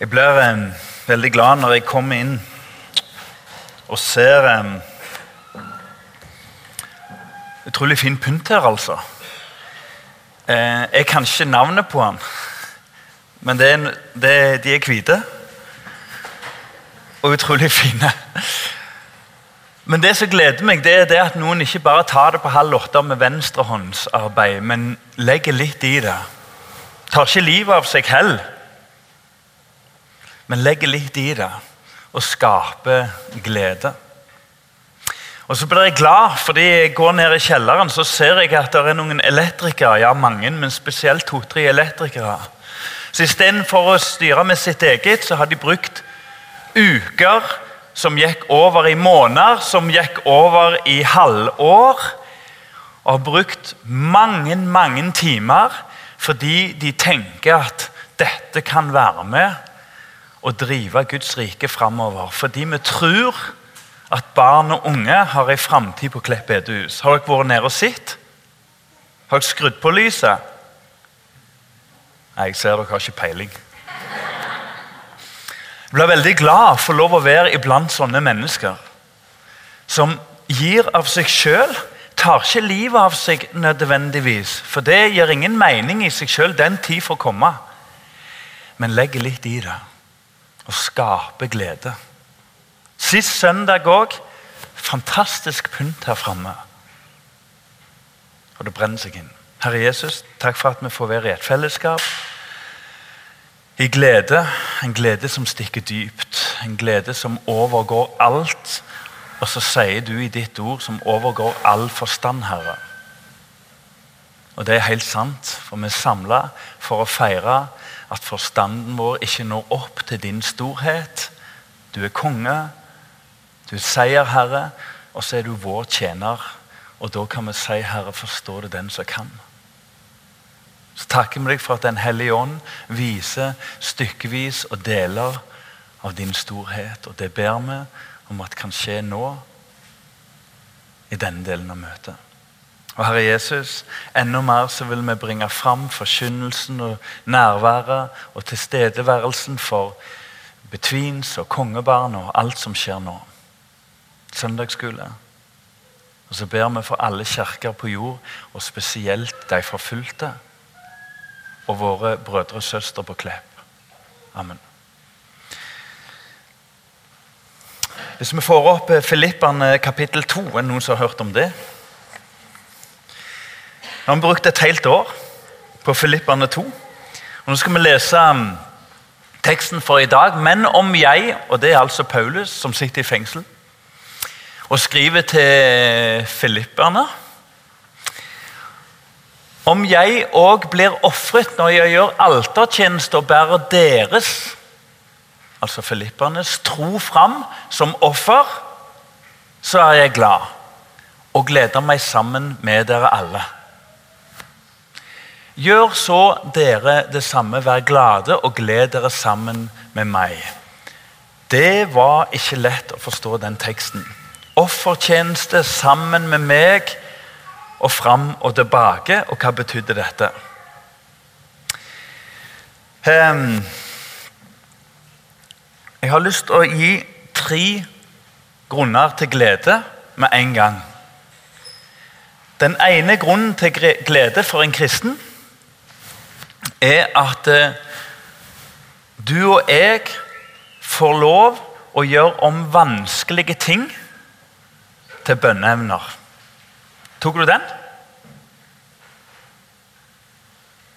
Jeg blir um, veldig glad når jeg kommer inn og ser um, Utrolig fin pynt her, altså. Eh, jeg kan ikke navnet på han, men det er, det, de er hvite. Og utrolig fine. Men det som gleder meg, det er det at noen ikke bare tar det på halv åtte med venstrehåndsarbeid, men legger litt i det. Tar ikke livet av seg heller men legger litt i det og skaper glede. Og Så blir jeg glad, fordi jeg går ned i kjelleren så ser jeg at det er noen elektrikere. Ja, mange, men spesielt to-tre elektrikere. Så Istedenfor å styre med sitt eget, så har de brukt uker som gikk over i måneder, som gikk over i halvår. Og har brukt mange, mange timer fordi de tenker at dette kan være med å drive Guds rike framover. Fordi vi tror at barn og unge har en framtid på Klepp bedehus. Har dere vært nede og sett? Har dere skrudd på lyset? Nei, jeg ser dere har ikke peiling. Jeg blir veldig glad for lov å være iblant sånne mennesker som gir av seg sjøl. Tar ikke livet av seg nødvendigvis, for det gir ingen mening i seg sjøl. Den tid får komme. Men legger litt i det og skape glede. Sist søndag òg fantastisk pynt her framme. Og det brenner seg inn. Herre Jesus, takk for at vi får være i et fellesskap. I glede. En glede som stikker dypt. En glede som overgår alt. Og så sier du i ditt ord som overgår all forstand, Herre. Og det er helt sant, for vi er samla for å feire at forstanden vår ikke når opp til din storhet. Du er konge, du er seierherre, og så er du vår tjener. Og da kan vi si, Herre, forstå det den som kan. Så takker vi deg for at Den hellige ånd viser stykkevis og deler av din storhet. Og det ber vi om at kan skje nå, i denne delen av møtet. Og Herre Jesus, enda mer så vil vi bringe fram forkynnelsen og nærværet og tilstedeværelsen for betvins og kongebarn og alt som skjer nå. Søndagsskole. Og så ber vi for alle kirker på jord, og spesielt de forfulgte. Og våre brødre og søstre på Klepp. Amen. Hvis vi får opp Filippene kapittel 2, er det noen som har hørt om det? Nå har vi brukt et helt år på Filippane 2. Og nå skal vi lese um, teksten for i dag. Men om jeg, og det er altså Paulus som sitter i fengsel, og skriver til filipperne Om jeg òg blir ofret når jeg gjør altertjeneste og bærer deres, altså filippernes, tro fram som offer, så er jeg glad og gleder meg sammen med dere alle. Gjør så dere det samme, vær glade og gled dere sammen med meg. Det var ikke lett å forstå den teksten. Offertjeneste sammen med meg og fram og tilbake. Og hva betydde dette? Um, jeg har lyst til å gi tre grunner til glede med en gang. Den ene grunnen til glede for en kristen er at eh, du og jeg får lov å gjøre om vanskelige ting til bønneevner. Tok du den?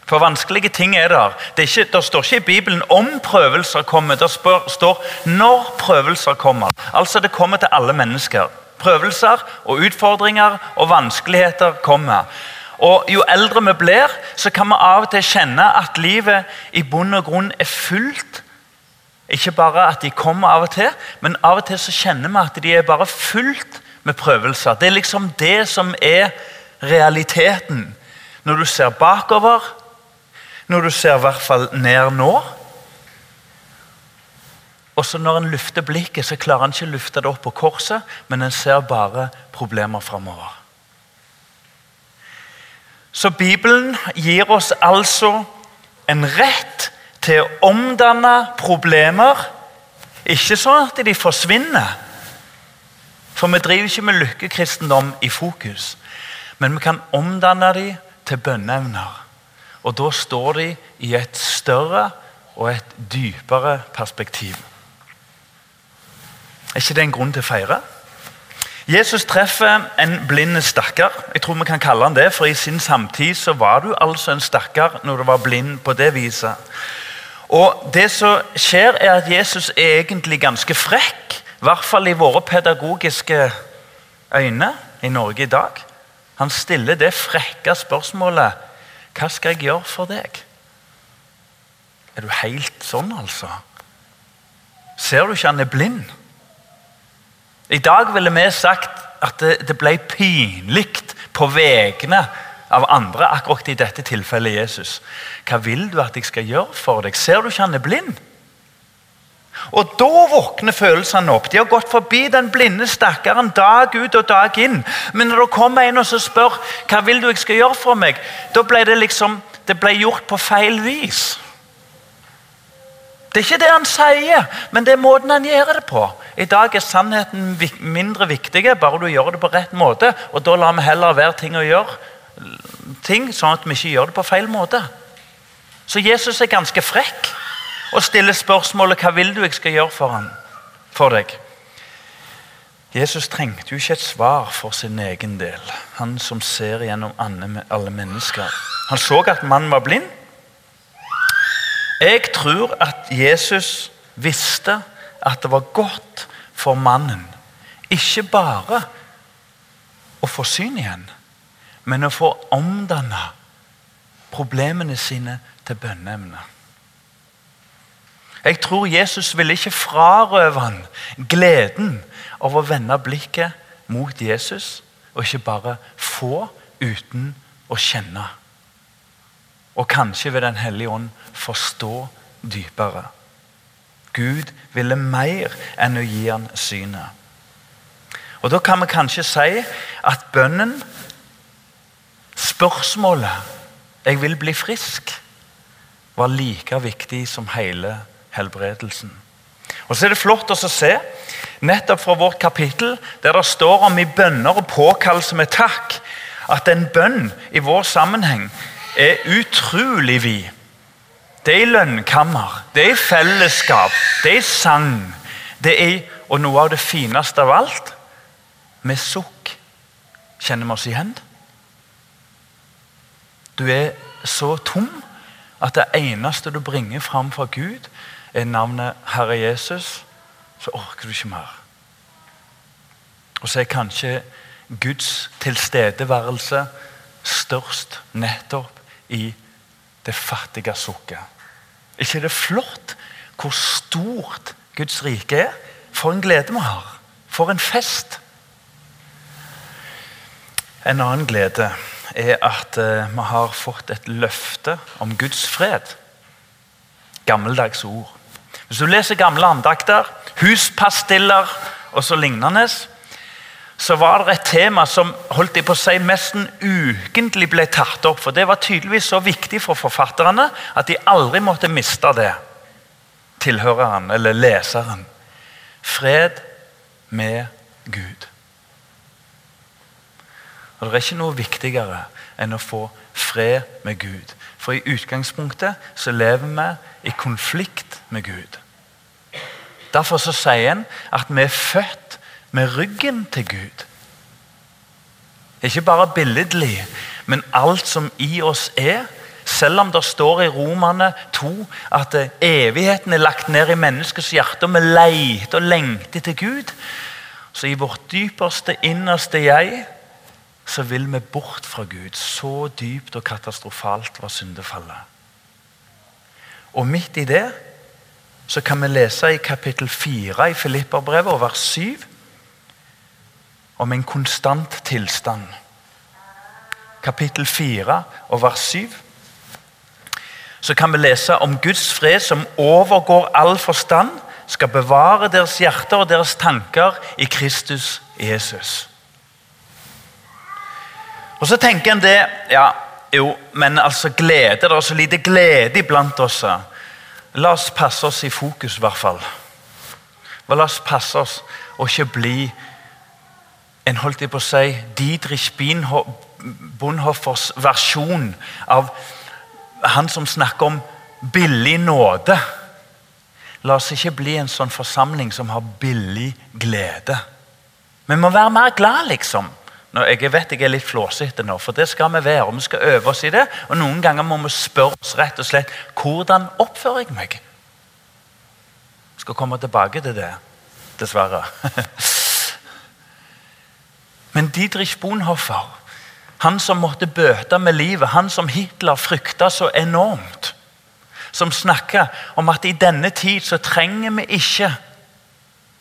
For vanskelige ting er der. Det, er ikke, det står ikke i Bibelen om prøvelser kommer. Det står når prøvelser kommer. Altså det kommer til alle mennesker. Prøvelser og utfordringer og vanskeligheter kommer. Og Jo eldre vi blir, så kan vi av og til kjenne at livet i bunn og grunn er fullt. Ikke bare at de kommer av og til, men av og til så kjenner vi at de er bare fullt med prøvelser. Det er liksom det som er realiteten. Når du ser bakover, når du ser i hvert fall ned nå Og så Når en løfter blikket, så klarer en ikke å løfte det opp på korset, men en ser bare problemer framover. Så Bibelen gir oss altså en rett til å omdanne problemer. Ikke sånn at de forsvinner, for vi driver ikke med lykkekristendom i fokus. Men vi kan omdanne dem til bønneevner. Og da står de i et større og et dypere perspektiv. Er ikke det en grunn til å feire? Jesus treffer en blind stakkar. Jeg tror vi kan kalle han det, for I sin samtid så var du altså en stakkar når du var blind på det viset. Og Det som skjer, er at Jesus er egentlig ganske frekk. I hvert fall i våre pedagogiske øyne i Norge i dag. Han stiller det frekke spørsmålet Hva skal jeg gjøre for deg? Er du helt sånn, altså? Ser du ikke han er blind? I dag ville vi sagt at det, ble pinlig på vegne av andre, akkurat i dette tilfellet Jesus. Hva vil du at jeg skal gjøre for deg? Ser du ikke han er blind? Og Da våkner følelsene opp. De har gått forbi den blinde stakkaren dag ut og dag inn. Men når det kommer en og spør hva vil du jeg skal gjøre for meg, da ble det liksom, det ble gjort på feil vis. Det er ikke det han sier, men det er måten han gjør det på. I dag er sannheten mindre viktig, bare du gjør det på rett måte. Og da lar vi heller være ting å gjøre ting, sånn at vi ikke gjør det på feil måte. Så Jesus er ganske frekk og stiller spørsmålet hva vil du jeg skal gjøre for, han, for deg. Jesus trengte jo ikke et svar for sin egen del, han som ser gjennom alle mennesker. Han så at mannen var blind. Jeg tror at Jesus visste at det var godt for mannen ikke bare å få syn igjen, men å få omdanne problemene sine til bønneemne. Jeg tror Jesus ville ikke frarøve han gleden av å vende blikket mot Jesus, og ikke bare få uten å kjenne og kanskje ved Den hellige ånd forstå dypere. Gud ville mer enn å gi han synet. Og Da kan vi kanskje si at bønnen, spørsmålet 'Jeg vil bli frisk', var like viktig som hele helbredelsen. Og Så er det flott å se, nettopp fra vårt kapittel, der det står om i bønner og påkallelse med takk, at en bønn i vår sammenheng er utrolig vid. Det er i lønnkammer, det er i fellesskap, det er i sang. Det er, og noe av det fineste av alt med sukk. Kjenner vi oss igjen? Du er så tom at det eneste du bringer fram for Gud, er navnet Herre Jesus. Så orker du ikke mer. Og så er kanskje Guds tilstedeværelse størst nettopp i det fattige sukket. ikke er det flott hvor stort Guds rike er? For en glede vi har. For en fest. En annen glede er at uh, vi har fått et løfte om Guds fred. Gammeldags ord. Hvis du leser gamle andakter, huspastiller og så lignende, så var det et tema som holdt de på å si nesten ukentlig ble tatt opp. for Det var tydeligvis så viktig for forfatterne at de aldri måtte miste det. Tilhøreren eller leseren. Fred med Gud. Og Det er ikke noe viktigere enn å få fred med Gud. For i utgangspunktet så lever vi i konflikt med Gud. Derfor så sier en at vi er født med ryggen til Gud. Ikke bare billedlig, men alt som i oss er. Selv om det står i Romane 2 at evigheten er lagt ned i menneskets hjerte, og vi leter og lengter til Gud, så i vårt dypeste, innerste jeg så vil vi bort fra Gud. Så dypt og katastrofalt var syndefallet. Og midt i det så kan vi lese i kapittel 4 i Filipperbrevet, vers 7 om en konstant tilstand. Kapittel 4 og vers 7. Så kan vi lese om Guds fred som overgår all forstand, skal bevare deres hjerter og deres tanker i Kristus Jesus. Og Så tenker en det ja, jo, men altså glede, Det er så lite glede iblant oss. La oss passe oss i fokus, i hvert fall. La oss passe oss og ikke bli en holdt jeg på å si, Dietrich Bonhoffers versjon av han som snakker om billig nåde. La oss ikke bli en sånn forsamling som har billig glede. Vi må være mer glad, liksom. Nå, jeg vet jeg er litt flåsete nå, for det skal vi være. og Vi skal øve oss i det. Og noen ganger må vi spørre oss rett og slett hvordan oppfører jeg meg? Jeg skal komme tilbake til det, dessverre. Men Didrich Bonhoffer, han som måtte bøte med livet, han som Hitler frykta så enormt, som snakker om at i denne tid så trenger vi ikke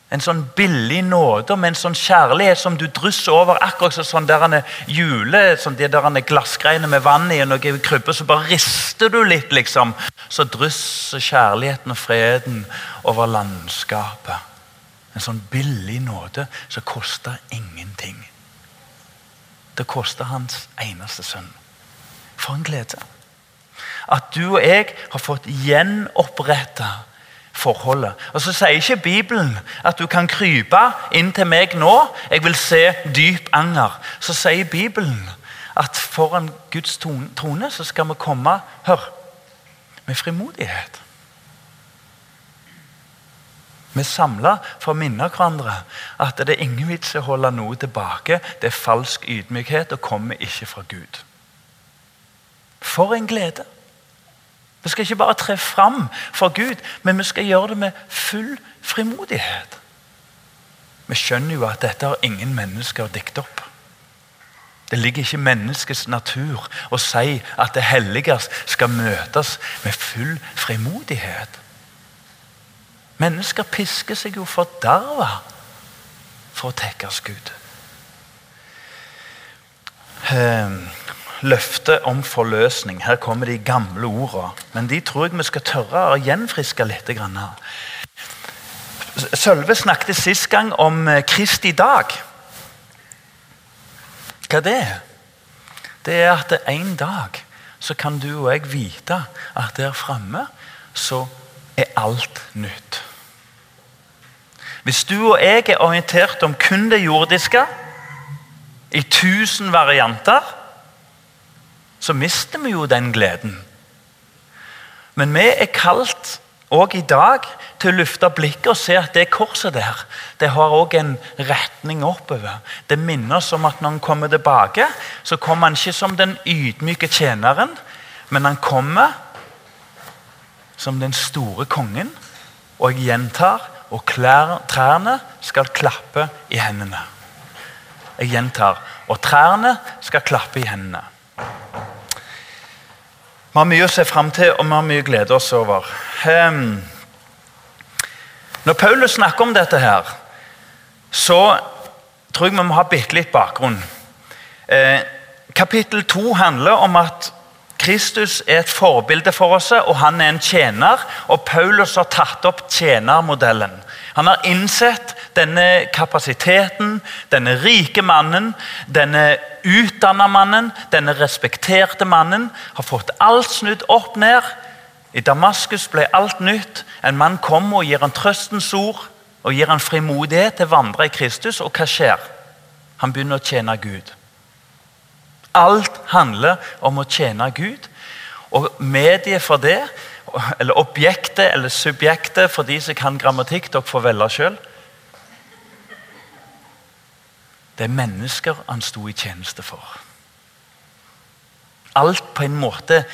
en sånn billig nåde, men en sånn kjærlighet som du drysser over. Akkurat som sånn der jule, sånn de der glassgreiene med vann i og noen krybber, så bare rister du litt, liksom. Så drysser kjærligheten og freden over landskapet. En sånn billig nåde som koster ingenting. Det koster hans eneste sønn. For en glede. At du og jeg har fått gjenoppretta forholdet. Og Så sier ikke Bibelen at du kan krype inn til meg nå. Jeg vil se dyp anger. Så sier Bibelen at foran Guds trone så skal vi komme hør, med frimodighet. Vi er samla for å minne hverandre at det er ingen vits i å holde noe tilbake. Det er falsk ydmykhet og kommer ikke fra Gud. For en glede! Vi skal ikke bare tre fram for Gud, men vi skal gjøre det med full frimodighet. Vi skjønner jo at dette har ingen mennesker dikt opp. Det ligger ikke i menneskets natur å si at det helligste skal møtes med full frimodighet. Mennesker pisker seg jo forderva for å tekkes Gud. Um, løftet om forløsning. Her kommer de gamle ordene. Men de tror jeg vi skal tørre å gjenfriske litt. Sølve snakket sist gang om eh, Kristi dag. Hva det er? Det er at en dag så kan du og jeg vite at der framme så er alt nytt. Hvis du og jeg er orientert om kun det jordiske, i tusen varianter, så mister vi jo den gleden. Men vi er kalt òg i dag til å løfte blikket og se at det korset der det har også en retning oppover. Det minner oss om at når han kommer tilbake, så kommer han ikke som den ydmyke tjeneren, men han kommer som den store kongen. Og jeg gjentar og klær, trærne skal klappe i hendene. Jeg gjentar og trærne skal klappe i hendene. Vi har mye å se fram til, og vi har mye å glede oss over. Um, når Paulus snakker om dette, her, så tror jeg vi må ha bitte litt bakgrunn. Eh, kapittel 2 handler om at Kristus er et forbilde for oss, og han er en tjener. Og Paulus har tatt opp tjenermodellen. Han har innsett denne kapasiteten, denne rike mannen, denne utdanna mannen, denne respekterte mannen, har fått alt snudd opp ned. I Damaskus ble alt nytt. En mann kommer og gir han trøstens ord og gir han frimodighet til å vandre i Kristus. Og hva skjer? Han begynner å tjene Gud. Alt handler om å tjene Gud. Og mediet for det, eller objektet eller subjektet for de som kan grammatikk, dere får velge sjøl. Det er mennesker han sto i tjeneste for. Alt på en måte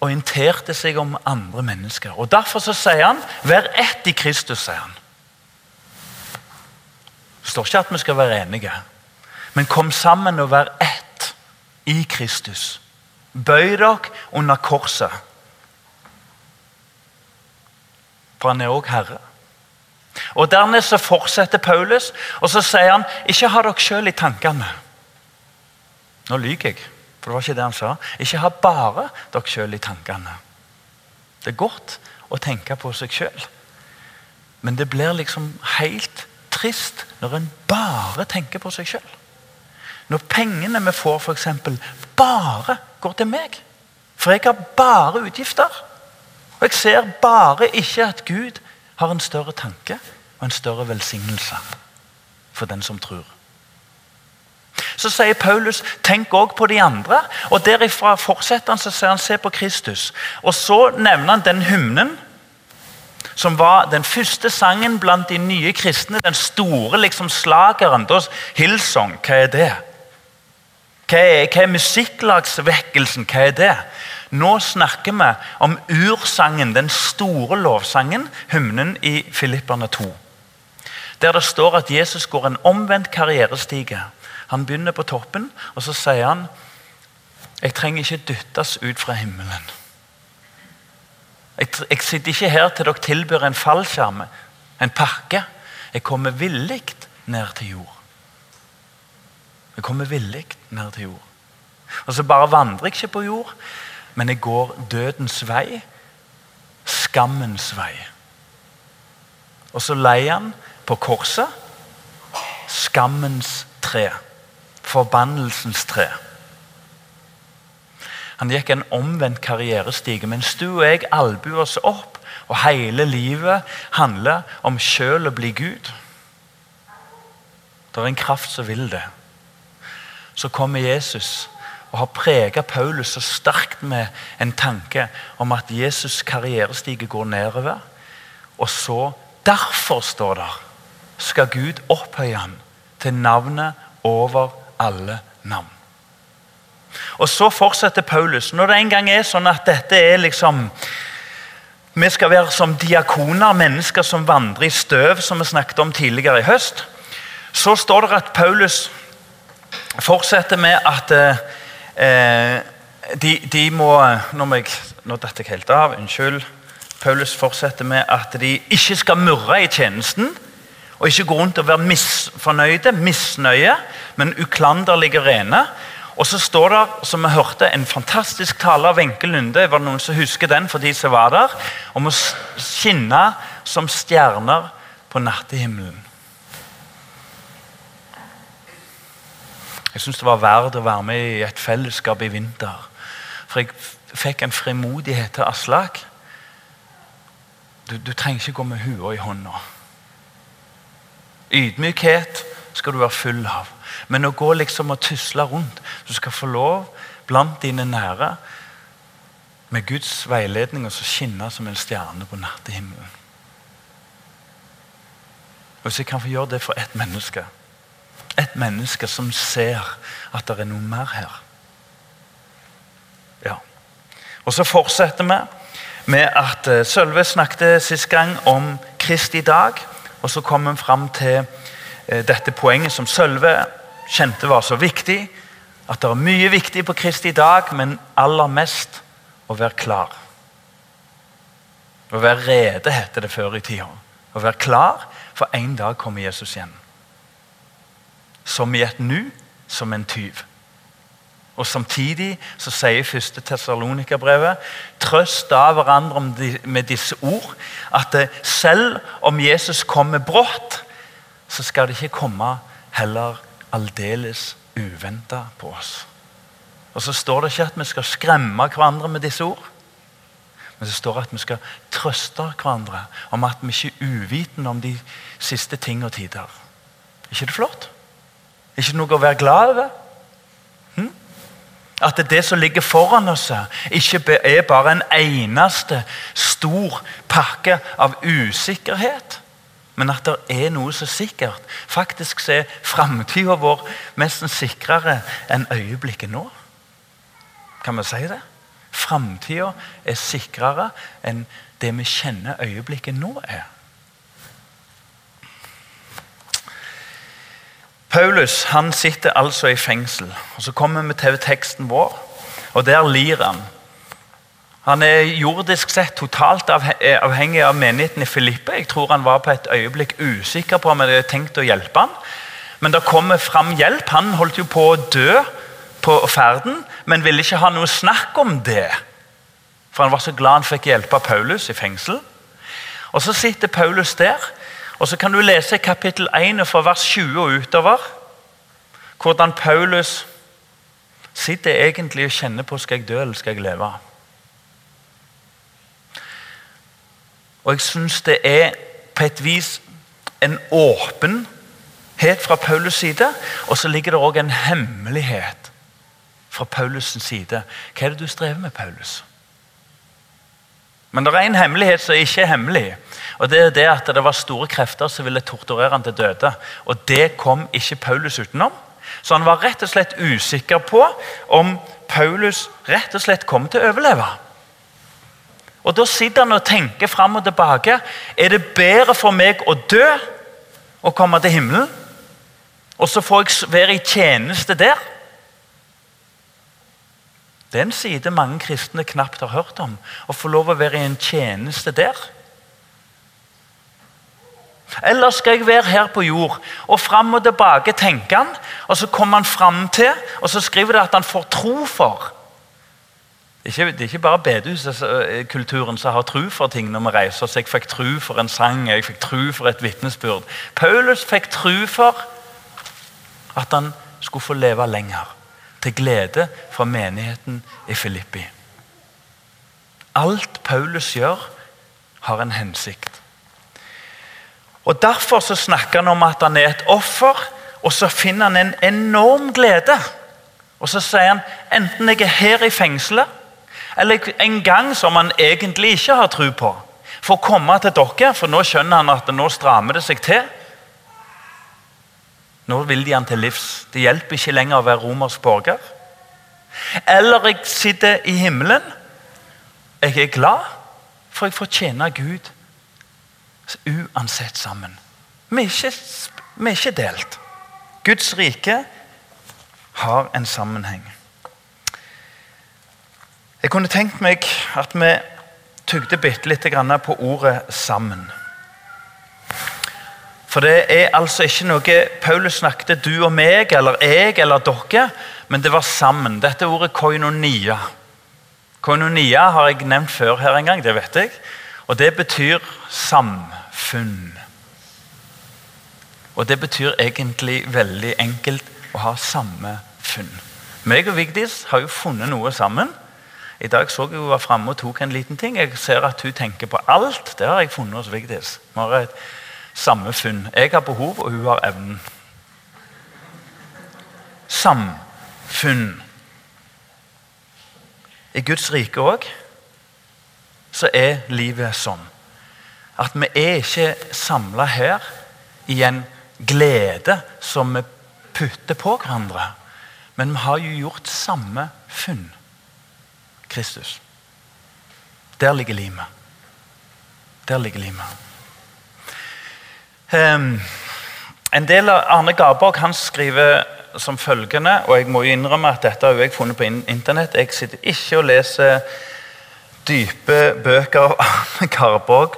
orienterte seg om andre mennesker. Og Derfor så sier han 'vær ett i Kristus'. sier han. Det står ikke at vi skal være enige, men kom sammen og vær ett i Kristus. Bøy dere under korset. For han er òg Herre. Og Dernest så fortsetter Paulus, og så sier han ikke ha dere sjøl i tankene. Nå lyver jeg, for det var ikke det han sa. Ikke ha bare dere sjøl i tankene. Det er godt å tenke på seg sjøl, men det blir liksom helt trist når en bare tenker på seg sjøl. Når pengene vi får, f.eks., bare går til meg. For jeg har bare utgifter. Og Jeg ser bare ikke at Gud har en større tanke og en større velsignelse for den som tror. Så sier Paulus tenk også på de andre. og Derifra fortsetter han så sier han se på Kristus. Og Så nevner han den hymnen som var den første sangen blant de nye kristne. Den store liksom slageren. Hillsong, hva er det? Hva er, hva er musikklagsvekkelsen? Hva er det? Nå snakker vi om ursangen, den store lovsangen, hymnen i Filipperne 2. Der det står at Jesus går en omvendt karrierestige. Han begynner på toppen, og så sier han jeg trenger ikke dyttes ut fra himmelen. Jeg, jeg sitter ikke her til dere tilbyr en fallskjerm, en pakke. Jeg kommer villig ned til jord. Jeg kommer villig ned til jord. Og så bare vandrer jeg ikke på jord, men jeg går dødens vei, skammens vei. Og så leier han på korset skammens tre. Forbannelsens tre. Han gikk en omvendt karrierestige, mens du og jeg albuer oss opp, og hele livet handler om sjøl å bli Gud. Det er en kraft som vil det. Så kommer Jesus og har preget Paulus så sterkt med en tanke om at Jesus' karrierestige går nedover. Og så, derfor, står det, skal Gud opphøye ham til navnet over alle navn. Og Så fortsetter Paulus. Når det en gang er sånn at dette er liksom Vi skal være som diakoner, mennesker som vandrer i støv, som vi snakket om tidligere i høst. Så står det at Paulus fortsetter med at eh, Eh, de, de, må Nå jeg, nå datt jeg helt av. Unnskyld. Paulus fortsetter med at de ikke skal murre i tjenesten. Og ikke gå rundt og være misfornøyde, misnøye, men uklanderlige rene. Og så står det, som vi hørte, en fantastisk tale av Wenche Lunde. Var det noen som husker den for de som var der? Om å skinne som stjerner på nattehimmelen. Jeg syns det var verdt å være med i et fellesskap i vinter. For jeg fikk en frimodighet til Aslak. Du, du trenger ikke gå med hua i hånda. Ydmykhet skal du være full av. Men å gå liksom og tusle rundt Du skal få lov blant dine nære med Guds veiledning og så skinne som en stjerne på nattehimmelen. Hvis jeg kan få gjøre det for ett menneske et menneske som ser at det er noe mer her. Ja. Og Så fortsetter vi med at eh, Sølve snakket sist gang om Kristi dag. Og så kom vi fram til eh, dette poenget som Sølve kjente var så viktig. At det er mye viktig på Kristi dag, men aller mest å være klar. Å være rede, heter det før i tida. Å være klar, for en dag kommer Jesus igjen som i et nu, som en tyv. Og Samtidig så sier første Tessalonika-brevet trøst av hverandre med disse ord at selv om Jesus kommer brått, så skal det ikke komme heller aldeles uventa på oss. Og Så står det ikke at vi skal skremme hverandre med disse ord. Men det står at vi skal trøste hverandre om at vi ikke er uvitende om de siste ting og tider. Er ikke det flott? Ikke noe å være glad over? Hm? At det som ligger foran oss, ikke er bare en eneste stor pakke av usikkerhet, men at det er noe så sikkert. Faktisk er framtida vår mest sikrere enn øyeblikket nå. Kan vi si det? Framtida er sikrere enn det vi kjenner øyeblikket nå er. Paulus han sitter altså i fengsel. og Så kommer vi til teksten vår, og der lir han. Han er jordisk sett totalt avhengig av menigheten i Filippe. Jeg tror han var på et øyeblikk usikker på om jeg hadde tenkt å hjelpe han. Men det kommer fram hjelp. Han holdt jo på å dø på ferden, men ville ikke ha noe snakk om det. For han var så glad han fikk hjelpe Paulus i fengsel. Og Så sitter Paulus der og Så kan du lese kapittel 1 fra vers 20 og utover hvordan Paulus sitter egentlig og kjenner på skal jeg dø eller skal jeg leve. Og jeg syns det er på et vis en åpenhet fra Paulus' side, og så ligger det òg en hemmelighet fra Paulus' side. Hva er det du strever med, Paulus? Men det er en hemmelighet som ikke er hemmelig. Og Det er det at det var store krefter som ville torturere han til døde. Og Det kom ikke Paulus utenom. Så han var rett og slett usikker på om Paulus rett og slett kom til å overleve. Og Da sitter han og tenker fram og tilbake. Er det bedre for meg å dø og komme til himmelen? Og så får jeg være i tjeneste der? Det er en side mange kristne knapt har hørt om. Å få lov å være i en tjeneste der. Eller skal jeg være her på jord? Og fram og tilbake tenker han, og så kommer han fram til, og så skriver det at han får tro for. Det er ikke, det er ikke bare bedehuskulturen som har tro for ting når vi reiser. Så jeg fikk tro for en sang, jeg fikk tro for et vitnesbyrd. Paulus fikk tro for at han skulle få leve lenger til glede for menigheten i Filippi. Alt Paulus gjør, har en hensikt. Og Derfor så snakker han om at han er et offer, og så finner han en enorm glede. Og så sier han enten jeg er her i fengselet, eller en gang som han egentlig ikke har tro på, for å komme til dere, for nå skjønner han at nå strammer det seg til. Nå vil de han til livs. Det hjelper ikke lenger å være romersk borger. Eller jeg sitter i himmelen. Jeg er glad, for jeg får tjene Gud uansett sammen. Vi er ikke, vi er ikke delt. Guds rike har en sammenheng. Jeg kunne tenkt meg at vi tygde bitte litt på ordet 'sammen'. For det er altså ikke noe Paulus snakket du og meg, eller jeg eller dere, men det var sammen. Dette ordet koinonia. Koinonia har jeg nevnt før her en gang, det vet jeg. Og det betyr samfunn. Og det betyr egentlig veldig enkelt å ha samme funn. Meg og Vigdis har jo funnet noe sammen. I dag så jeg hun var framme og tok en liten ting. Jeg ser at hun tenker på alt. Det har jeg funnet hos Vigdis. Vi har et samme funn. Jeg har behov, og hun har evnen. Samfunn. I Guds rike òg så er livet sånn at vi er ikke samla her i en glede som vi putter på hverandre. Men vi har jo gjort samme funn. Kristus. Der ligger limet. Der ligger limet. Um, en del av Arne Garborg han skriver som følgende, og jeg må jo innrømme at dette har jeg funnet på internett. Jeg sitter ikke og leser dype bøker av Arne Garborg.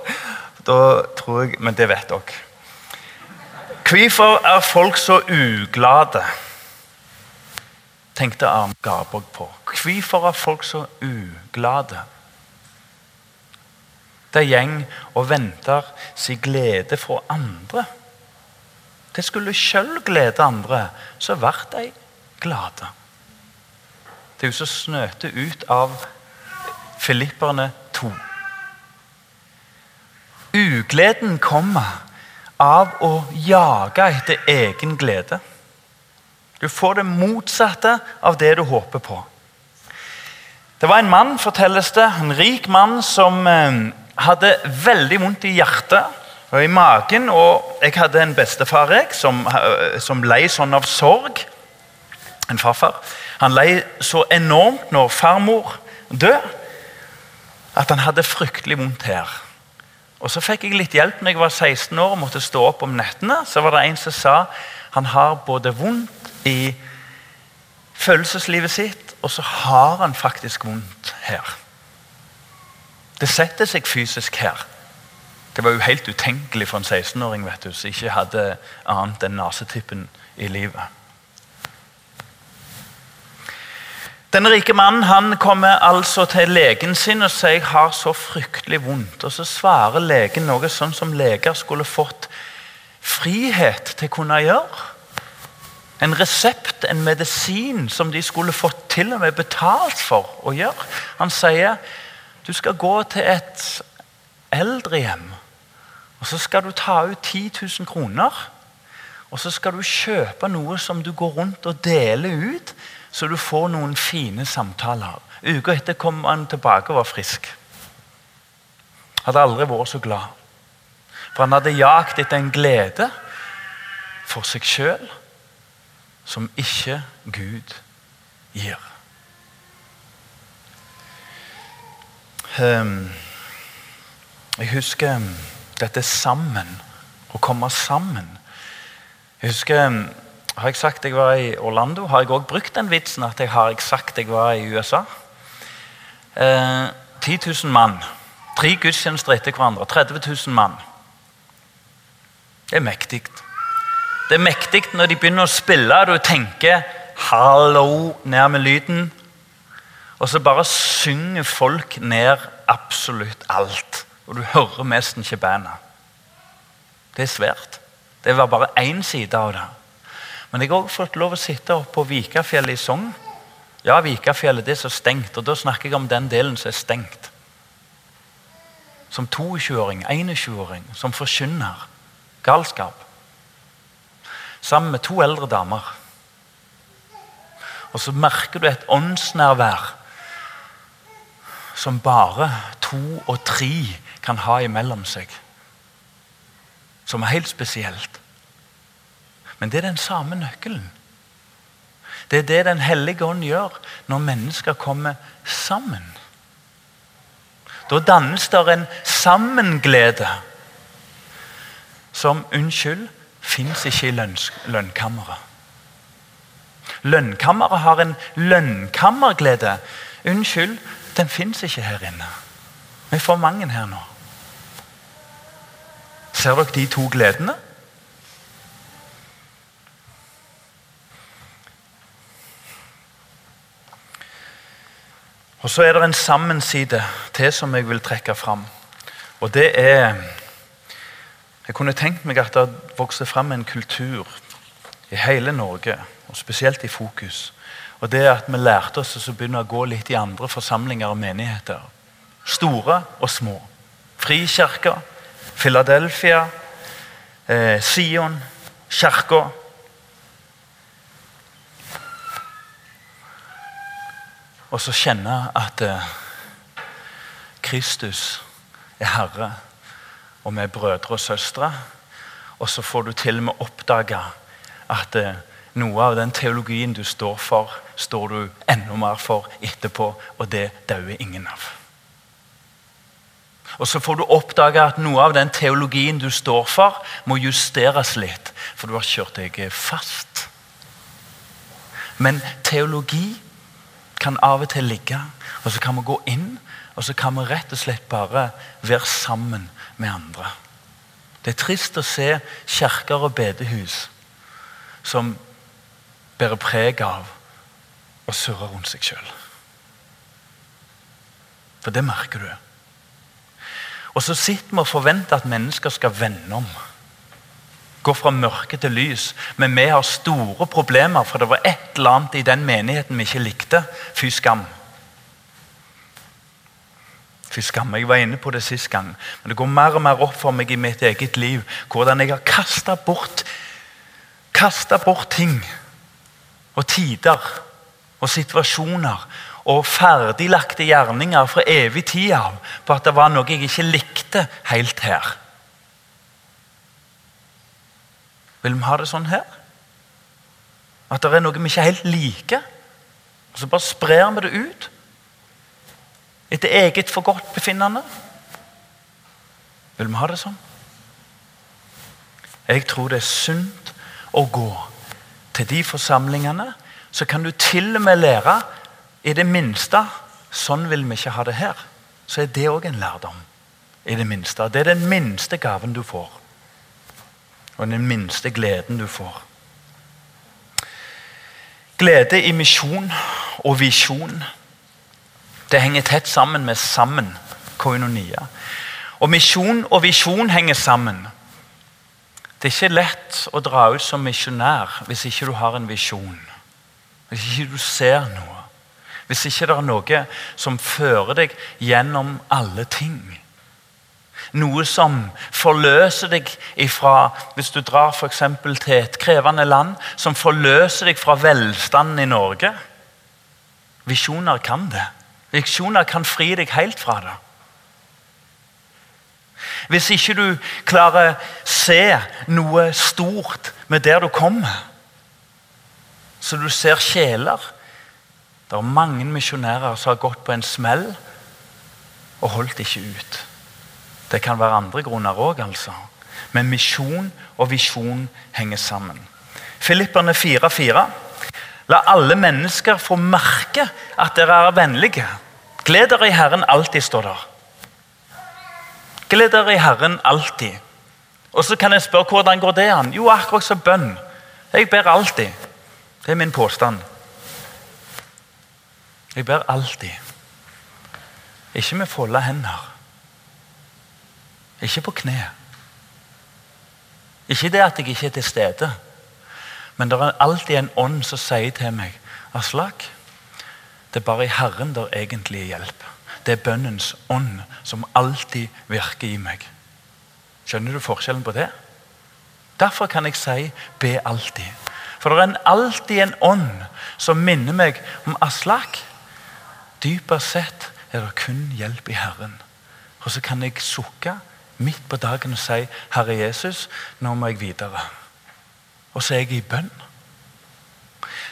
Da tror jeg, Men det vet dere. Hvorfor er folk så uglade? tenkte Arne Garborg på. Hvorfor er folk så uglade? De gjeng og venter sin glede fra andre. De skulle sjøl glede andre, så ble de glade. Det er jo så snøte ut av Filipperne 2. Ugleden kommer av å jage etter egen glede. Du får det motsatte av det du håper på. Det var en mann, fortelles det, en rik mann som eh, hadde veldig vondt i hjertet og i magen. Og jeg hadde en bestefar jeg, som, som lei sånn av sorg. En farfar. Han lei så enormt når farmor døde, at han hadde fryktelig vondt her. Og Så fikk jeg litt hjelp når jeg var 16 år og måtte stå opp om nettene. Så var det en som sa han har både vondt i følelseslivet sitt, og så har han faktisk vondt her. Det setter seg fysisk her. Det var jo helt utenkelig for en 16-åring vet du, som ikke hadde annet enn nesetippen i livet. Den rike mannen han kommer altså til legen sin og sier jeg har så fryktelig vondt. Og Så svarer legen noe sånn som leger skulle fått frihet til å kunne gjøre. En resept, en medisin, som de skulle fått til og med betalt for å gjøre. Han sier du skal gå til et eldrehjem. Og så skal du ta ut 10 000 kroner. Og så skal du kjøpe noe som du går rundt og deler ut, så du får noen fine samtaler. Uka etter kom han tilbake og var frisk. Hadde aldri vært så glad. For han hadde jakt etter en glede for seg sjøl som ikke Gud gir. Um, jeg husker dette sammen. Å komme sammen. Jeg husker Har jeg sagt jeg var i Orlando, har jeg òg brukt den vitsen at jeg har jeg sagt jeg var i USA. Eh, 10 000 mann. Tre gudstjenester etter hverandre. 30 000 mann. Det er mektig. Det er mektig når de begynner å spille, og du tenker 'hallo' ned med lyden. Og så bare synger folk ned absolutt alt. Og du hører nesten ikke bandet. Det er svært. Det var bare én side av det. Men jeg har også fått lov å sitte oppe på Vikafjellet i Sogn. Ja, Vikafjellet det er så stengt, og da snakker jeg om den delen som er stengt. Som 22-åring, 21-åring, som forkynner galskap. Sammen med to eldre damer. Og så merker du et åndsnærvær som bare to og tre kan ha imellom seg. Som er helt spesielt. Men det er den samme nøkkelen. Det er det Den hellige ånd gjør når mennesker kommer sammen. Da dannes det en sammenglede som unnskyld, fins ikke i lønnkammeret. Lønnkammeret har en lønnkammerglede. Unnskyld, den fins ikke her inne. Vi er for mange her nå. Ser dere de to gledene? Og Så er det en sammenside til som jeg vil trekke fram. Og det er Jeg kunne tenkt meg at det vokser fram en kultur i hele Norge, og spesielt i Fokus. Og det er at vi lærte oss å begynne å gå litt i andre forsamlinger og menigheter. Store og små. Frikirka, Philadelphia, eh, Sion, kirka. Og så kjenne at eh, Kristus er Herre, og vi er brødre og søstre. Og så får du til og med oppdage at eh, noe av den teologien du står for, står du enda mer for etterpå, og det dauer ingen av. Og så får du oppdage at noe av den teologien du står for, må justeres litt, for du har kjørt deg fast. Men teologi kan av og til ligge, og så kan vi gå inn og så kan vi rett og slett bare være sammen med andre. Det er trist å se kirker og bedehus som bærer preg av å surre rundt seg sjøl. For det merker du. Og så sitter vi og forventer at mennesker skal vende om. Gå fra mørke til lys. Men vi har store problemer, for det var et eller annet i den menigheten vi ikke likte. Fy skam. Fy skam, Jeg var inne på det sist gang, men det går mer og mer opp for meg i mitt eget liv hvordan jeg har kasta bort, bort ting og tider og situasjoner og ferdiglagte gjerninger fra evig tid av på at det var noe jeg ikke likte helt her. Vil vi ha det sånn her? At det er noe vi ikke helt liker? Og så bare sprer vi det ut? Etter eget forgodtbefinnende? Vil vi ha det sånn? Jeg tror det er sunt å gå til de forsamlingene. Så kan du til og med lære i det minste Sånn vil vi ikke ha det her. Så er det òg en lærdom. I Det minste. Det er den minste gaven du får. Og den minste gleden du får. Glede i misjon og visjon det henger tett sammen med sammen. Koinonia. Og misjon og visjon henger sammen. Det er ikke lett å dra ut som misjonær hvis ikke du har en visjon. Hvis ikke du ser noe. Hvis ikke det er noe som fører deg gjennom alle ting. Noe som forløser deg ifra Hvis du drar for til et krevende land, som forløser deg fra velstanden i Norge. Visjoner kan det. Visjoner kan fri deg helt fra det. Hvis ikke du klarer se noe stort med der du kommer, så du ser sjeler Det er mange misjonærer som har gått på en smell og holdt ikke ut. Det kan være andre grunner òg, altså. Men misjon og visjon henger sammen. Filipperne 4,4. La alle mennesker få merke at dere er vennlige. Gled dere i Herren alltid, står der. Gled dere i Herren alltid. Og så kan jeg spørre hvordan går det an? Jo, akkurat som bønn. Jeg ber alltid. Det er min påstand. Jeg ber alltid. Ikke med folda hender. Ikke på kne. Ikke det at jeg ikke er til stede, men det er alltid en ånd som sier til meg Aslak, det er bare i Herren der egentlig er hjelp. Det er bønnens ånd som alltid virker i meg. Skjønner du forskjellen på det? Derfor kan jeg si 'be alltid'. For det er alltid en ånd som minner meg om Aslak. Dypest sett er det kun hjelp i Herren. Og så kan jeg sukke midt på dagen og si 'Herre Jesus, nå må jeg videre'. Og så er jeg i bønn.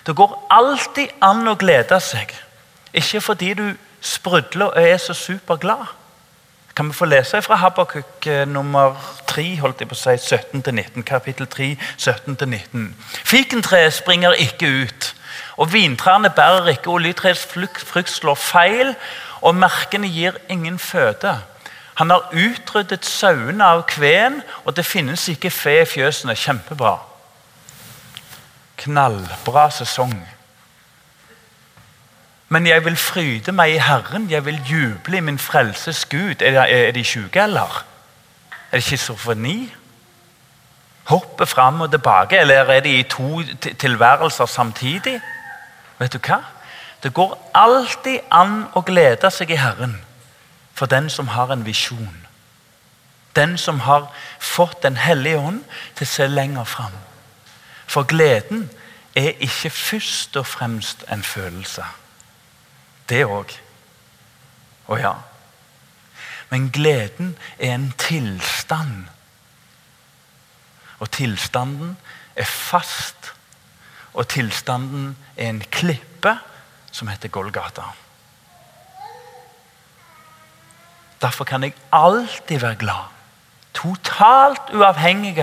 Det går alltid an å glede seg. Ikke fordi du sprudler og er så superglad. Kan vi få lese fra Habakuk eh, nummer 3, holdt jeg på å si, 17-19, kapittel 3, 17-19. Fikentreet springer ikke ut, og vintrærne bærer ikke, oljetreets frukt slår feil, og merkene gir ingen føde. Han har utryddet sauene av kveen, og det finnes ikke fe i fjøsene. Kjempebra. Knallbra sesong. Men jeg vil fryde meg i Herren, jeg vil juble i min frelses Gud. Er er de sjuke, eller? Er det schizofreni? Hoppe fram og tilbake, eller er de i to tilværelser samtidig? Vet du hva? Det går alltid an å glede seg i Herren for den som har en visjon. Den som har fått Den hellige ånd til å se lenger fram. For gleden er ikke først og fremst en følelse. Det òg. Å ja. Men gleden er en tilstand. Og tilstanden er fast. Og tilstanden er en klippe som heter Golgata. Derfor kan jeg alltid være glad. Totalt uavhengig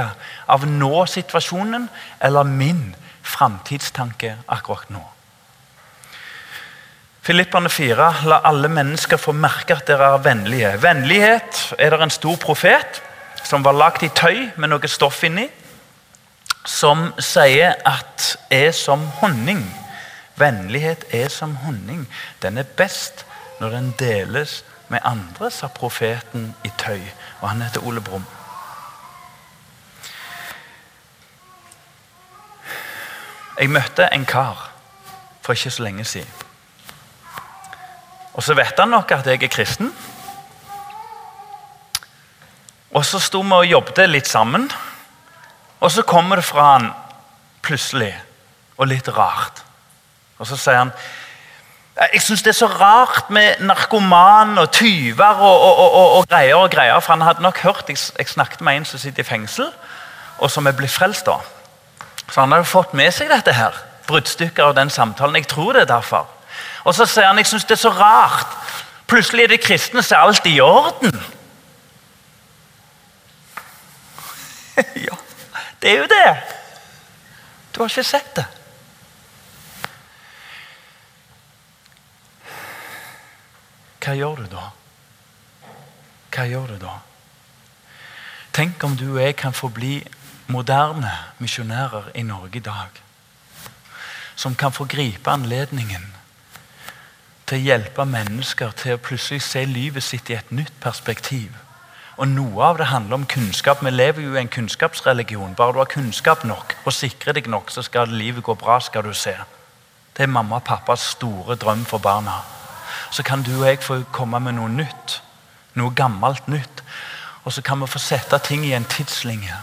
av nå-situasjonen eller min framtidstanke akkurat nå. Filipperne 4. La alle mennesker få merke at dere er vennlige. Vennlighet er det en stor profet som var lagd i tøy med noe stoff inni, som sier at er som honning. Vennlighet er som honning. Den er best når den deles med andre, sa profeten i tøy. Og han heter Ole Brumm. Jeg møtte en kar for ikke så lenge siden. Og så vet han nok at jeg er kristen. Og så sto vi og jobbet litt sammen. Og så kommer det fra han plutselig, og litt rart. Og så sier han jeg syns det er så rart med narkoman og tyver og, og, og, og, greier og greier. For han hadde nok hørt jeg, jeg snakket med en som sitter i fengsel, og som er blitt frelst. da. Så han hadde fått med seg dette her. Bruddstykker av den samtalen. Jeg tror det er derfor. Og så sier han jeg syns det er så rart. Plutselig er det kristne, som er alt i orden. ja, det er jo det. Du har ikke sett det. Hva gjør du da? Hva gjør du da? Tenk om du og jeg kan få bli moderne misjonærer i Norge i dag. Som kan få gripe anledningen til å hjelpe mennesker til å plutselig se livet sitt i et nytt perspektiv. Og Noe av det handler om kunnskap. Vi lever jo i en kunnskapsreligion. Bare du har kunnskap nok og sikrer deg nok, så skal livet gå bra. skal du se. Det er mamma og pappas store drøm for barna så kan du og jeg få komme med noe nytt. Noe gammelt nytt. og så kan vi få sette ting i en tidslinje.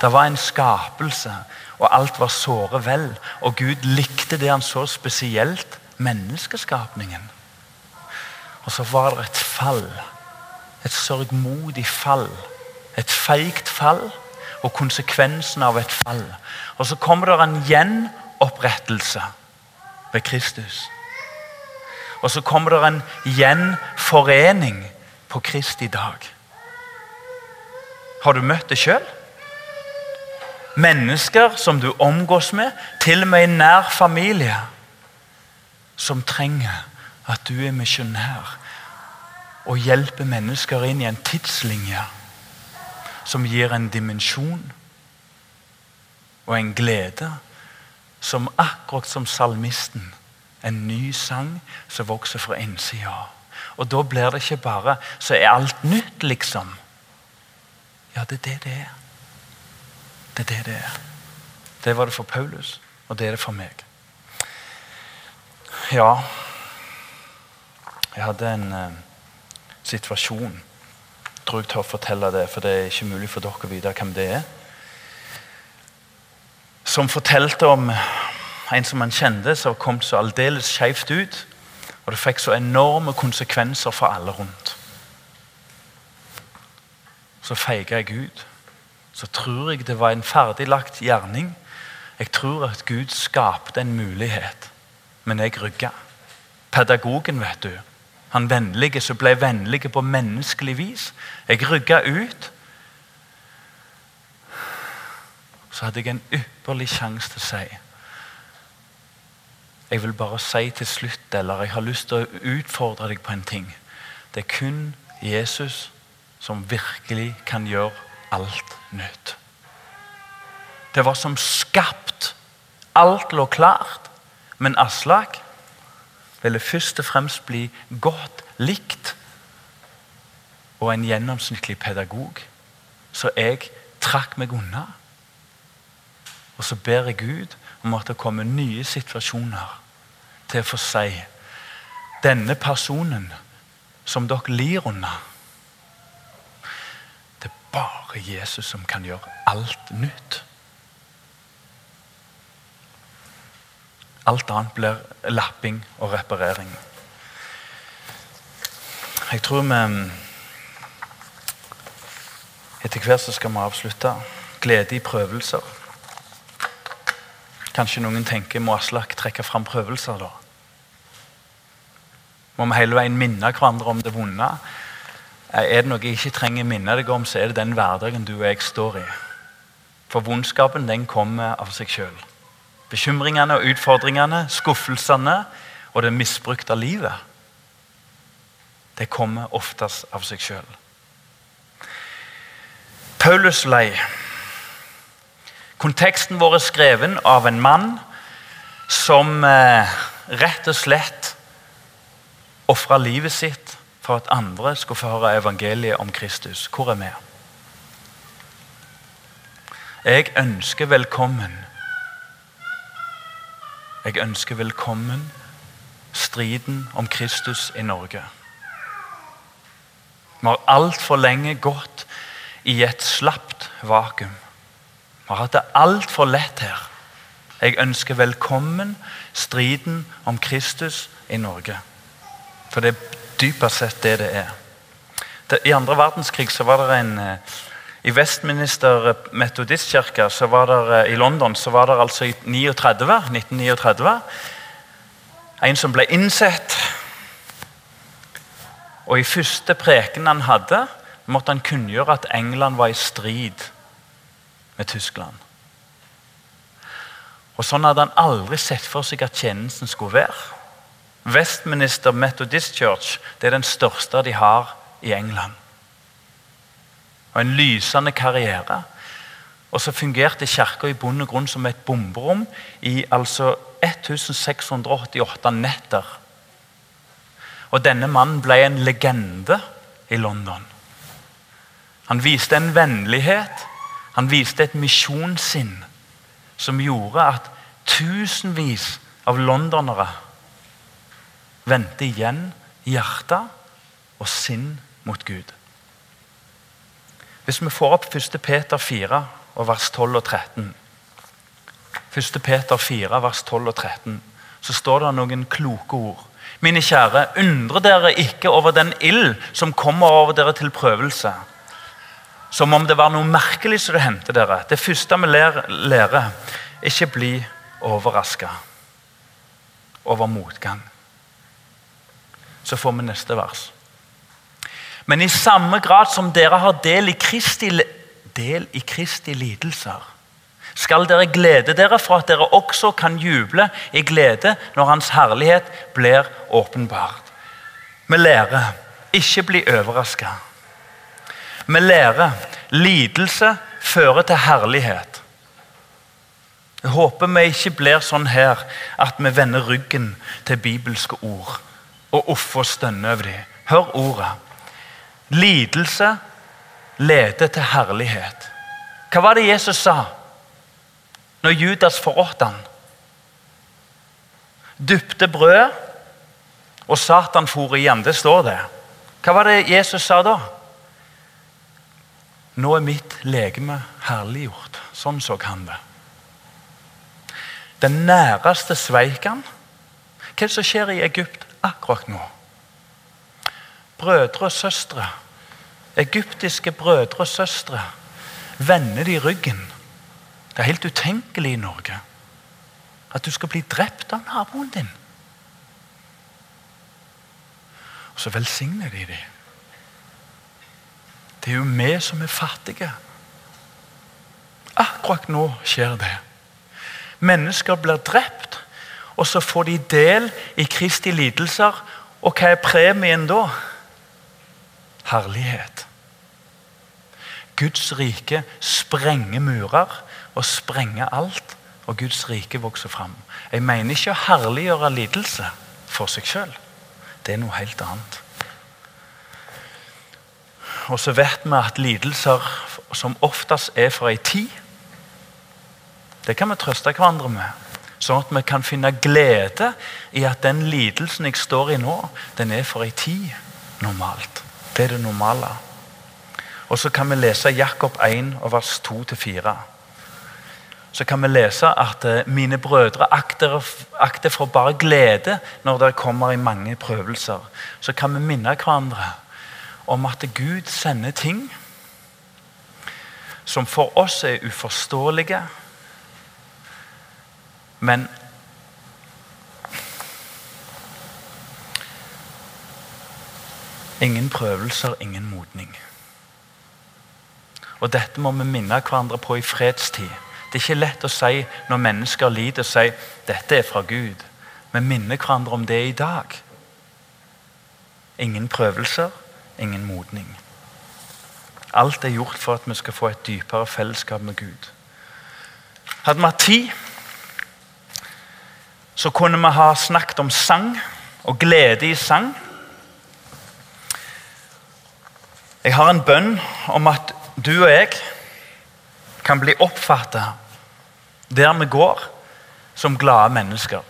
Det var en skapelse, og alt var såre vel. Og Gud likte det han så spesielt, menneskeskapningen. Og så var det et fall. Et sørgmodig fall. Et feigt fall og konsekvensen av et fall. Og så kommer det en gjenopprettelse ved Kristus. Og så kommer det en gjenforening på Kristi dag. Har du møtt det sjøl? Mennesker som du omgås med, til og med i nær familie, som trenger at du er misjonær og hjelper mennesker inn i en tidslinje som gir en dimensjon og en glede som akkurat som salmisten en ny sang som vokser fra innsida. Og da blir det ikke bare så er alt nytt, liksom. Ja, det er det det er. Det er det det er. Det var det for Paulus, og det er det for meg. Ja Jeg hadde en uh, situasjon. Jeg tror jeg tør fortelle det, for det er ikke mulig for dere å vite hvem det er. Som fortalte om en som han kjente, som kom så aldeles skjevt ut. Og det fikk så enorme konsekvenser for alle rundt. Så feiga jeg ut. Så tror jeg det var en ferdiglagt gjerning. Jeg tror at Gud skapte en mulighet, men jeg rygga. Pedagogen, vet du. Han vennlige som ble vennlig på menneskelig vis. Jeg rygga ut. Så hadde jeg en ypperlig sjanse til å si jeg vil bare si til slutt, eller jeg har lyst til å utfordre deg på en ting. Det er kun Jesus som virkelig kan gjøre alt nytt. Det var som skapt. Alt lå klart. Men Aslak ville først og fremst bli godt likt og en gjennomsnittlig pedagog. Så jeg trakk meg unna. Og så ber jeg Gud om at det kommer nye situasjoner til å få si Denne personen som dere lir under Det er bare Jesus som kan gjøre alt nytt. Alt annet blir lapping og reparering. Jeg tror vi Etter hvert så skal vi avslutte. Glede i prøvelser. Kanskje noen tenker må Aslak trekke fram prøvelser, da? Må vi hele veien minne hverandre om det vonde? Er det noe jeg ikke trenger minne deg om, så er det den hverdagen du og jeg står i. For vondskapen den kommer av seg sjøl. Bekymringene og utfordringene, skuffelsene og det misbrukte livet. Det kommer oftest av seg sjøl. Paulus lei. Konteksten vår er skreven av en mann som eh, rett og slett ofra livet sitt for at andre skulle få høre evangeliet om Kristus. Hvor er vi? Jeg ønsker velkommen Jeg ønsker velkommen striden om Kristus i Norge. Vi har altfor lenge gått i et slapt vakuum. Vi har hatt det altfor lett her. Jeg ønsker velkommen striden om Kristus i Norge. For det er dypest sett det det er. I andre verdenskrig så var det en eh, I Westminster metodistkirke i London så var det altså i 39, 1939 en som ble innsett. Og I første preken han hadde, måtte han kunngjøre at England var i strid med Tyskland. Og Sånn hadde han aldri sett for seg at tjenesten skulle være. Westminister Methodist Church det er den største de har i England. Og En lysende karriere. Og så fungerte kirka i bunn grunn som et bomberom i altså 1688 netter. Og denne mannen ble en legende i London. Han viste en vennlighet, han viste et misjonssinn som gjorde at tusenvis av londonere vendte igjen hjerte og sinn mot Gud. Hvis vi får opp 1. Peter 4, og vers 12 og 13 1. Peter 4, vers 12 og 13, så står det noen kloke ord. Mine kjære, undre dere ikke over den ild som kommer over dere til prøvelse. Som om det var noe merkelig som det hendte dere. Det første vi lærer, ikke bli overraska over motgang. Så får vi neste vers. Men i samme grad som dere har del i Kristi, del i Kristi lidelser, skal dere glede dere for at dere også kan juble i glede når Hans herlighet blir åpenbart. Vi lærer ikke bli overraska. Vi lærer lidelse fører til herlighet. Jeg håper vi ikke blir sånn her at vi vender ryggen til bibelske ord og uffer og stønner over dem. Hør ordet. Lidelse leder til herlighet. Hva var det Jesus sa når Judas forrådte han? Dypte brød, og Satan for igjen. Det står det. Hva var det Jesus sa da? Nå er mitt legeme herliggjort. Sånn så han det. Den næreste sveik. Hva er det som skjer i Egypt akkurat nå? Brødre og søstre, egyptiske brødre og søstre, vender de ryggen. Det er helt utenkelig i Norge at du skal bli drept av naboen din. Og så velsigner de dem. Det er jo vi som er fattige. Akkurat nå skjer det. Mennesker blir drept, og så får de del i Kristi lidelser. Og hva er premien da? Herlighet. Guds rike sprenger murer og sprenger alt, og Guds rike vokser fram. Jeg mener ikke å herliggjøre lidelse for seg sjøl. Det er noe helt annet. Og så vet vi at lidelser som oftest er for ei tid Det kan vi trøste hverandre med. Sånn at vi kan finne glede i at den lidelsen jeg står i nå, den er for ei tid normalt. Det er det normale. Og så kan vi lese Jakob 1, vers 2-4. Så kan vi lese at eh, mine brødre akter, akter for bare glede når det kommer i mange prøvelser. Så kan vi minne hverandre om at Gud sender ting som for oss er uforståelige, men Ingen prøvelser, ingen modning. Og Dette må vi minne hverandre på i fredstid. Det er ikke lett å si når mennesker lider, å si dette er fra Gud. Vi minner hverandre om det i dag. Ingen prøvelser, ingen modning. Alt er gjort for at vi skal få et dypere fellesskap med Gud. Hadde vi hatt tid, så kunne vi ha snakket om sang og glede i sang. Jeg har en bønn om at du og jeg kan bli oppfatta der vi går, som glade mennesker.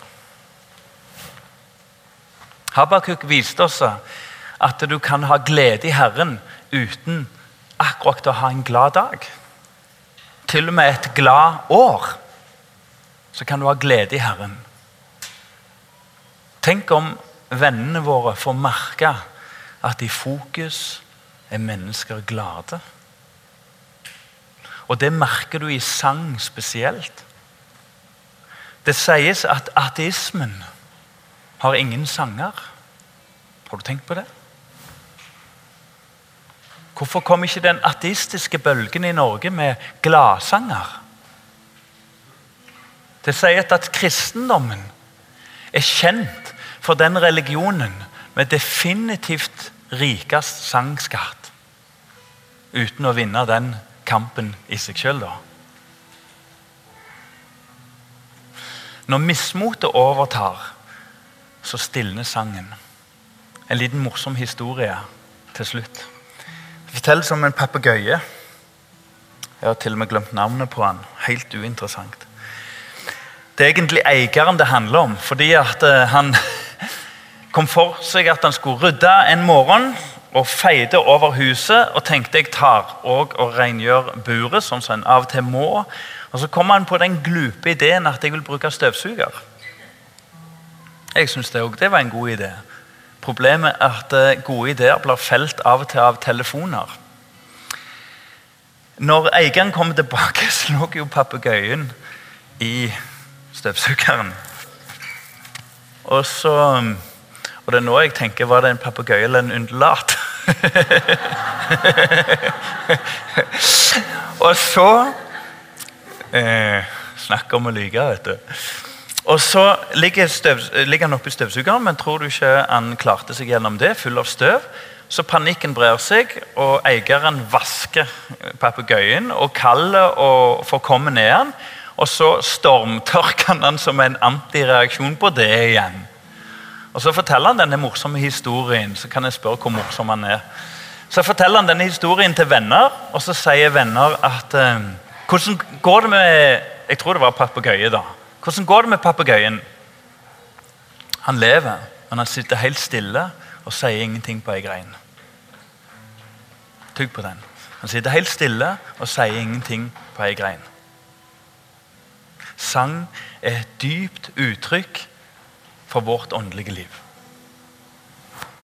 Habakuk viste oss at du kan ha glede i Herren uten akkurat å ha en glad dag. Til og med et glad år så kan du ha glede i Herren. Tenk om vennene våre får merke at i fokus er mennesker glade. Og det merker du i sang spesielt. Det sies at ateismen har ingen sanger. Har du tenkt på det? Hvorfor kom ikke den ateistiske bølgen i Norge med gladsanger? Det sies at kristendommen er kjent for den religionen med definitivt rikest sangskatt uten å vinne den kampen i seg sjøl, da. Når mismotet overtar, så stilner sangen. En liten morsom historie til slutt. Det fortelles om en papegøye. Jeg har til og med glemt navnet på han. Helt uinteressant. Det er egentlig eieren det handler om. fordi at uh, han kom for seg at han skulle rydde en morgen og feide over huset og tenkte jeg tar og, og rengjør buret, sånn som en av og til må. Og Så kom han på den glupe ideen at jeg vil bruke støvsuger. Jeg syns det, det var en god idé. Problemet er at eh, gode ideer blir felt av og til av telefoner. Når eieren kom tilbake, så lå jo papegøyen i støvsugeren. Og så Og det er nå jeg tenker var det en papegøye eller en undulat? og så eh, Snakk om å lyge, vet du. Og så ligger, støv, ligger han oppi støvsugeren, men tror du ikke han klarte seg gjennom det? Full av støv. Så panikken brer seg, og eieren vasker papegøyen og kaller og komme ned han. Og så stormtørker han den som en antireaksjon på det igjen. Og Så forteller han denne morsomme historien. Så kan jeg spørre hvor morsom han er. Så forteller han denne historien til venner, og så sier venner at eh, Hvordan går det med Jeg tror det var papegøye, da. Hvordan går det med papegøyen? Han lever, men han sitter helt stille og sier ingenting på ei grein. Tygg på den. Han sitter helt stille og sier ingenting på ei grein. Sang er et dypt uttrykk for vårt åndelige liv.